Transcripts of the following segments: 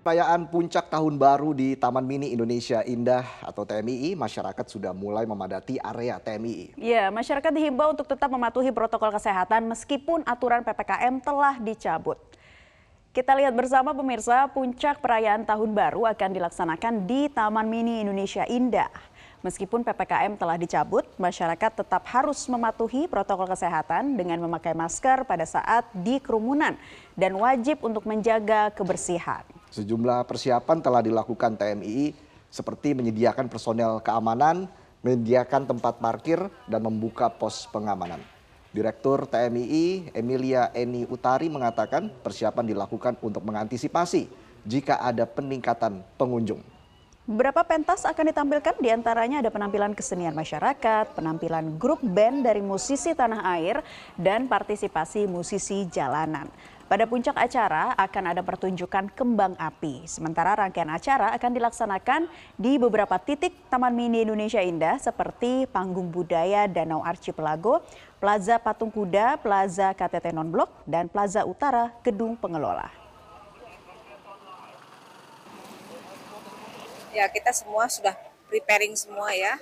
Perayaan puncak tahun baru di Taman Mini Indonesia Indah atau TMII, masyarakat sudah mulai memadati area TMII. Ya, masyarakat dihimbau untuk tetap mematuhi protokol kesehatan meskipun aturan PPKM telah dicabut. Kita lihat bersama pemirsa, puncak perayaan tahun baru akan dilaksanakan di Taman Mini Indonesia Indah. Meskipun PPKM telah dicabut, masyarakat tetap harus mematuhi protokol kesehatan dengan memakai masker pada saat di kerumunan dan wajib untuk menjaga kebersihan. Sejumlah persiapan telah dilakukan TMII seperti menyediakan personel keamanan, menyediakan tempat parkir, dan membuka pos pengamanan. Direktur TMII Emilia Eni Utari mengatakan persiapan dilakukan untuk mengantisipasi jika ada peningkatan pengunjung. Beberapa pentas akan ditampilkan di antaranya ada penampilan kesenian masyarakat, penampilan grup band dari musisi tanah air, dan partisipasi musisi jalanan. Pada puncak acara akan ada pertunjukan kembang api. Sementara rangkaian acara akan dilaksanakan di beberapa titik Taman Mini Indonesia Indah seperti Panggung Budaya Danau Archipelago, Plaza Patung Kuda, Plaza KTT Non Blok, dan Plaza Utara Gedung Pengelola. Ya kita semua sudah preparing semua ya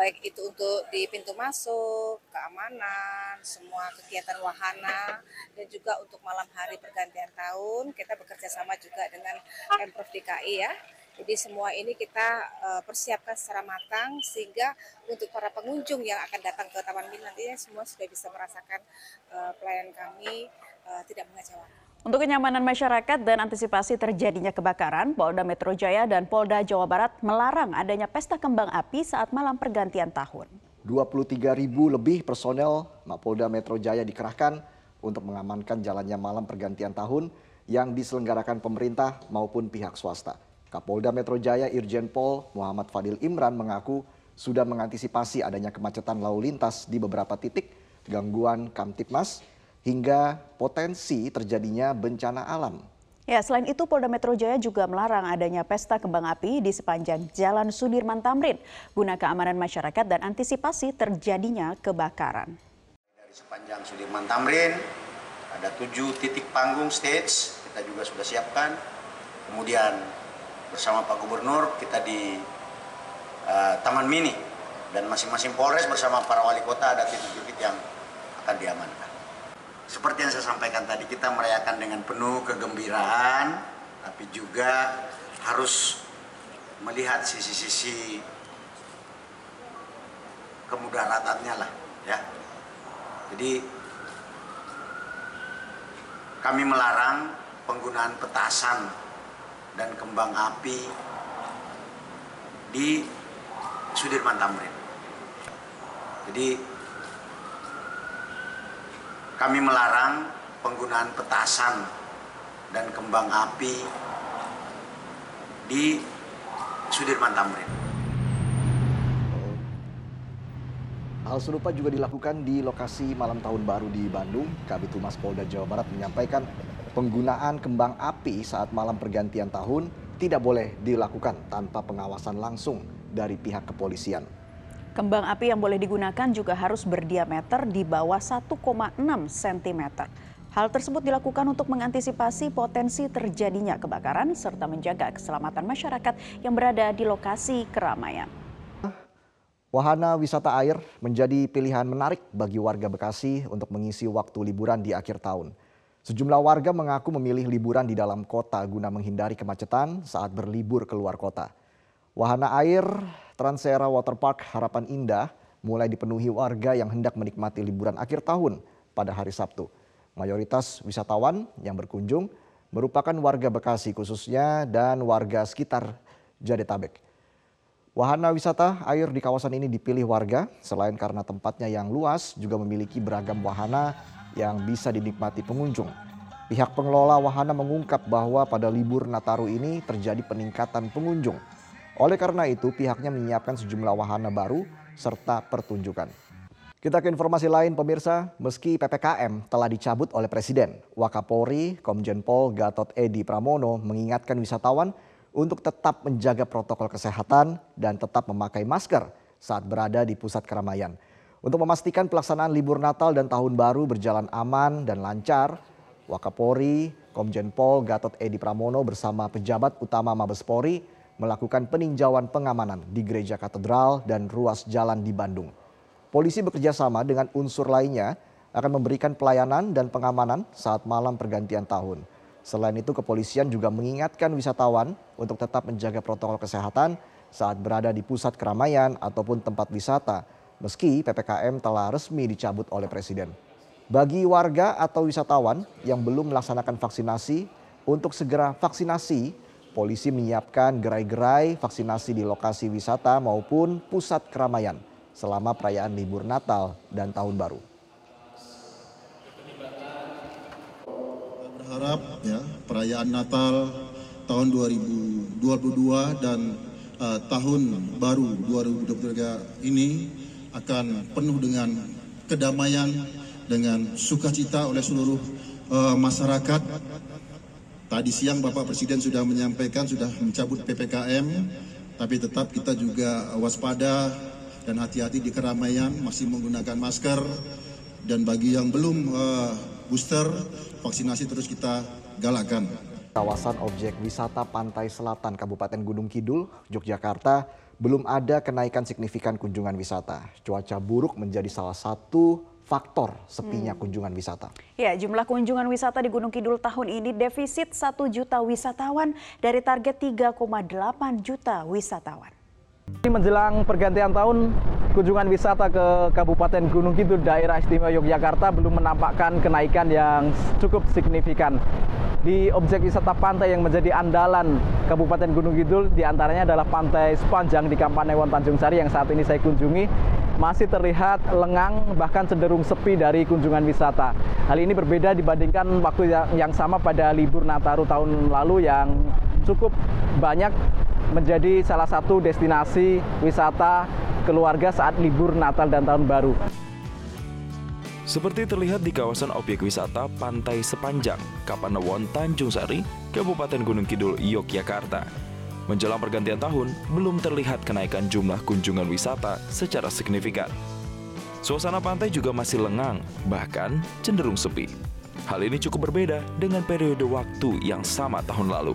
baik itu untuk di pintu masuk, keamanan, semua kegiatan wahana, dan juga untuk malam hari pergantian tahun kita bekerja sama juga dengan Pemprov DKI ya. Jadi semua ini kita uh, persiapkan secara matang sehingga untuk para pengunjung yang akan datang ke Taman Mini nantinya semua sudah bisa merasakan uh, pelayanan kami uh, tidak mengecewakan. Untuk kenyamanan masyarakat dan antisipasi terjadinya kebakaran, Polda Metro Jaya dan Polda Jawa Barat melarang adanya pesta kembang api saat malam pergantian tahun. 23 ribu lebih personel Mapolda Metro Jaya dikerahkan untuk mengamankan jalannya malam pergantian tahun yang diselenggarakan pemerintah maupun pihak swasta. Kapolda Metro Jaya Irjen Pol Muhammad Fadil Imran mengaku sudah mengantisipasi adanya kemacetan lalu lintas di beberapa titik, gangguan Kamtipmas, hingga potensi terjadinya bencana alam. Ya, selain itu Polda Metro Jaya juga melarang adanya pesta kembang api di sepanjang Jalan Sudirman Tamrin guna keamanan masyarakat dan antisipasi terjadinya kebakaran. Dari sepanjang Sudirman Tamrin ada tujuh titik panggung stage kita juga sudah siapkan. Kemudian bersama Pak Gubernur kita di uh, Taman Mini dan masing-masing Polres bersama para wali kota ada titik-titik yang akan diamankan seperti yang saya sampaikan tadi kita merayakan dengan penuh kegembiraan tapi juga harus melihat sisi-sisi kemudaratannya lah ya. Jadi kami melarang penggunaan petasan dan kembang api di Sudirman Tamrin. Jadi kami melarang penggunaan petasan dan kembang api di Sudirman Tamrin. Hal serupa juga dilakukan di lokasi malam tahun baru di Bandung. Kabit Humas Polda Jawa Barat menyampaikan penggunaan kembang api saat malam pergantian tahun tidak boleh dilakukan tanpa pengawasan langsung dari pihak kepolisian. Kembang api yang boleh digunakan juga harus berdiameter di bawah 1,6 cm. Hal tersebut dilakukan untuk mengantisipasi potensi terjadinya kebakaran serta menjaga keselamatan masyarakat yang berada di lokasi keramaian. Wahana wisata air menjadi pilihan menarik bagi warga Bekasi untuk mengisi waktu liburan di akhir tahun. Sejumlah warga mengaku memilih liburan di dalam kota guna menghindari kemacetan saat berlibur keluar kota. Wahana air Transera Waterpark Harapan Indah mulai dipenuhi warga yang hendak menikmati liburan akhir tahun pada hari Sabtu. Mayoritas wisatawan yang berkunjung merupakan warga Bekasi khususnya dan warga sekitar Jadetabek. Wahana wisata air di kawasan ini dipilih warga selain karena tempatnya yang luas juga memiliki beragam wahana yang bisa dinikmati pengunjung. Pihak pengelola wahana mengungkap bahwa pada libur Nataru ini terjadi peningkatan pengunjung oleh karena itu pihaknya menyiapkan sejumlah wahana baru serta pertunjukan. Kita ke informasi lain pemirsa, meski PPKM telah dicabut oleh Presiden, Wakapolri Komjen Pol Gatot Edi Pramono mengingatkan wisatawan untuk tetap menjaga protokol kesehatan dan tetap memakai masker saat berada di pusat keramaian. Untuk memastikan pelaksanaan libur Natal dan Tahun Baru berjalan aman dan lancar, Wakapori, Komjen Pol Gatot Edi Pramono bersama pejabat utama Mabes Polri melakukan peninjauan pengamanan di Gereja Katedral dan ruas jalan di Bandung. Polisi bekerja sama dengan unsur lainnya akan memberikan pelayanan dan pengamanan saat malam pergantian tahun. Selain itu, kepolisian juga mengingatkan wisatawan untuk tetap menjaga protokol kesehatan saat berada di pusat keramaian ataupun tempat wisata, meski PPKM telah resmi dicabut oleh Presiden. Bagi warga atau wisatawan yang belum melaksanakan vaksinasi, untuk segera vaksinasi, polisi menyiapkan gerai-gerai vaksinasi di lokasi wisata maupun pusat keramaian selama perayaan libur Natal dan Tahun Baru. Berharap ya perayaan Natal tahun 2022 dan uh, tahun baru 2023 ini akan penuh dengan kedamaian dengan sukacita oleh seluruh uh, masyarakat. Tadi siang Bapak Presiden sudah menyampaikan sudah mencabut PPKM, tapi tetap kita juga waspada dan hati-hati di keramaian, masih menggunakan masker. Dan bagi yang belum uh, booster, vaksinasi terus kita galakkan. Kawasan objek wisata Pantai Selatan Kabupaten Gunung Kidul, Yogyakarta belum ada kenaikan signifikan kunjungan wisata. Cuaca buruk menjadi salah satu faktor sepinya hmm. kunjungan wisata. Ya, jumlah kunjungan wisata di Gunung Kidul tahun ini defisit 1 juta wisatawan dari target 3,8 juta wisatawan. Ini menjelang pergantian tahun, kunjungan wisata ke Kabupaten Gunung Kidul daerah istimewa Yogyakarta belum menampakkan kenaikan yang cukup signifikan. Di objek wisata pantai yang menjadi andalan Kabupaten Gunung Kidul di antaranya adalah pantai sepanjang di Kampanewon Tanjung Sari yang saat ini saya kunjungi masih terlihat lengang bahkan cenderung sepi dari kunjungan wisata. Hal ini berbeda dibandingkan waktu yang sama pada libur Nataru tahun lalu yang cukup banyak menjadi salah satu destinasi wisata keluarga saat libur Natal dan Tahun Baru. Seperti terlihat di kawasan objek wisata Pantai Sepanjang, Kapanewon, Tanjung Sari, Kabupaten Gunung Kidul, Yogyakarta. Menjelang pergantian tahun, belum terlihat kenaikan jumlah kunjungan wisata secara signifikan. Suasana pantai juga masih lengang, bahkan cenderung sepi. Hal ini cukup berbeda dengan periode waktu yang sama tahun lalu.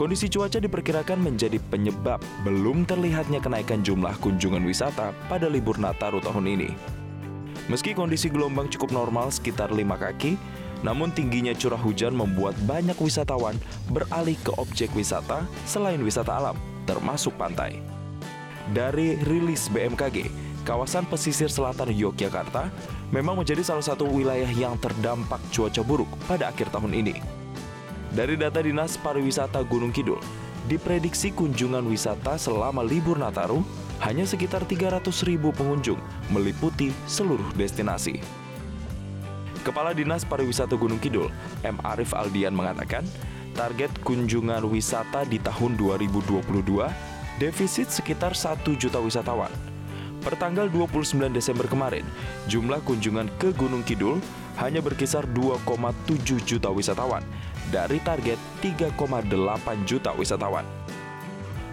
Kondisi cuaca diperkirakan menjadi penyebab belum terlihatnya kenaikan jumlah kunjungan wisata pada libur Nataru tahun ini. Meski kondisi gelombang cukup normal sekitar 5 kaki, namun tingginya curah hujan membuat banyak wisatawan beralih ke objek wisata selain wisata alam, termasuk pantai. Dari rilis BMKG, kawasan pesisir selatan Yogyakarta memang menjadi salah satu wilayah yang terdampak cuaca buruk pada akhir tahun ini. Dari data Dinas Pariwisata Gunung Kidul, diprediksi kunjungan wisata selama libur Nataru hanya sekitar 300 ribu pengunjung meliputi seluruh destinasi. Kepala Dinas Pariwisata Gunung Kidul, M. Arif Aldian mengatakan, target kunjungan wisata di tahun 2022 defisit sekitar 1 juta wisatawan. Pertanggal 29 Desember kemarin, jumlah kunjungan ke Gunung Kidul hanya berkisar 2,7 juta wisatawan dari target 3,8 juta wisatawan.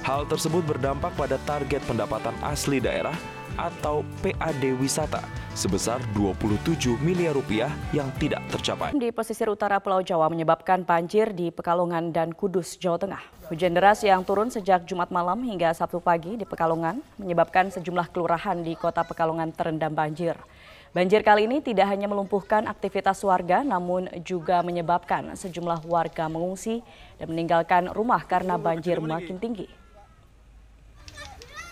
Hal tersebut berdampak pada target pendapatan asli daerah atau PAD wisata sebesar 27 miliar rupiah yang tidak tercapai. Di pesisir utara Pulau Jawa menyebabkan banjir di Pekalongan dan Kudus, Jawa Tengah. Hujan deras yang turun sejak Jumat malam hingga Sabtu pagi di Pekalongan menyebabkan sejumlah kelurahan di kota Pekalongan terendam banjir. Banjir kali ini tidak hanya melumpuhkan aktivitas warga, namun juga menyebabkan sejumlah warga mengungsi dan meninggalkan rumah karena banjir makin tinggi.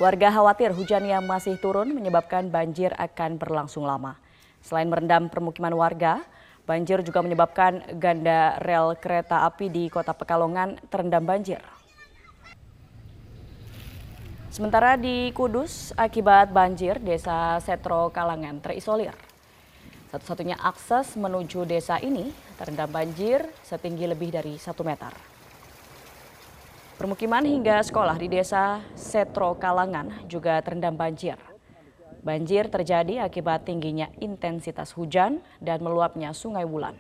Warga khawatir hujan yang masih turun menyebabkan banjir akan berlangsung lama. Selain merendam permukiman warga, banjir juga menyebabkan ganda rel kereta api di kota Pekalongan terendam banjir. Sementara di Kudus, akibat banjir, desa Setro Kalangan terisolir. Satu-satunya akses menuju desa ini terendam banjir setinggi lebih dari satu meter. Permukiman hingga sekolah di desa Setro Kalangan juga terendam banjir. Banjir terjadi akibat tingginya intensitas hujan dan meluapnya sungai Wulan.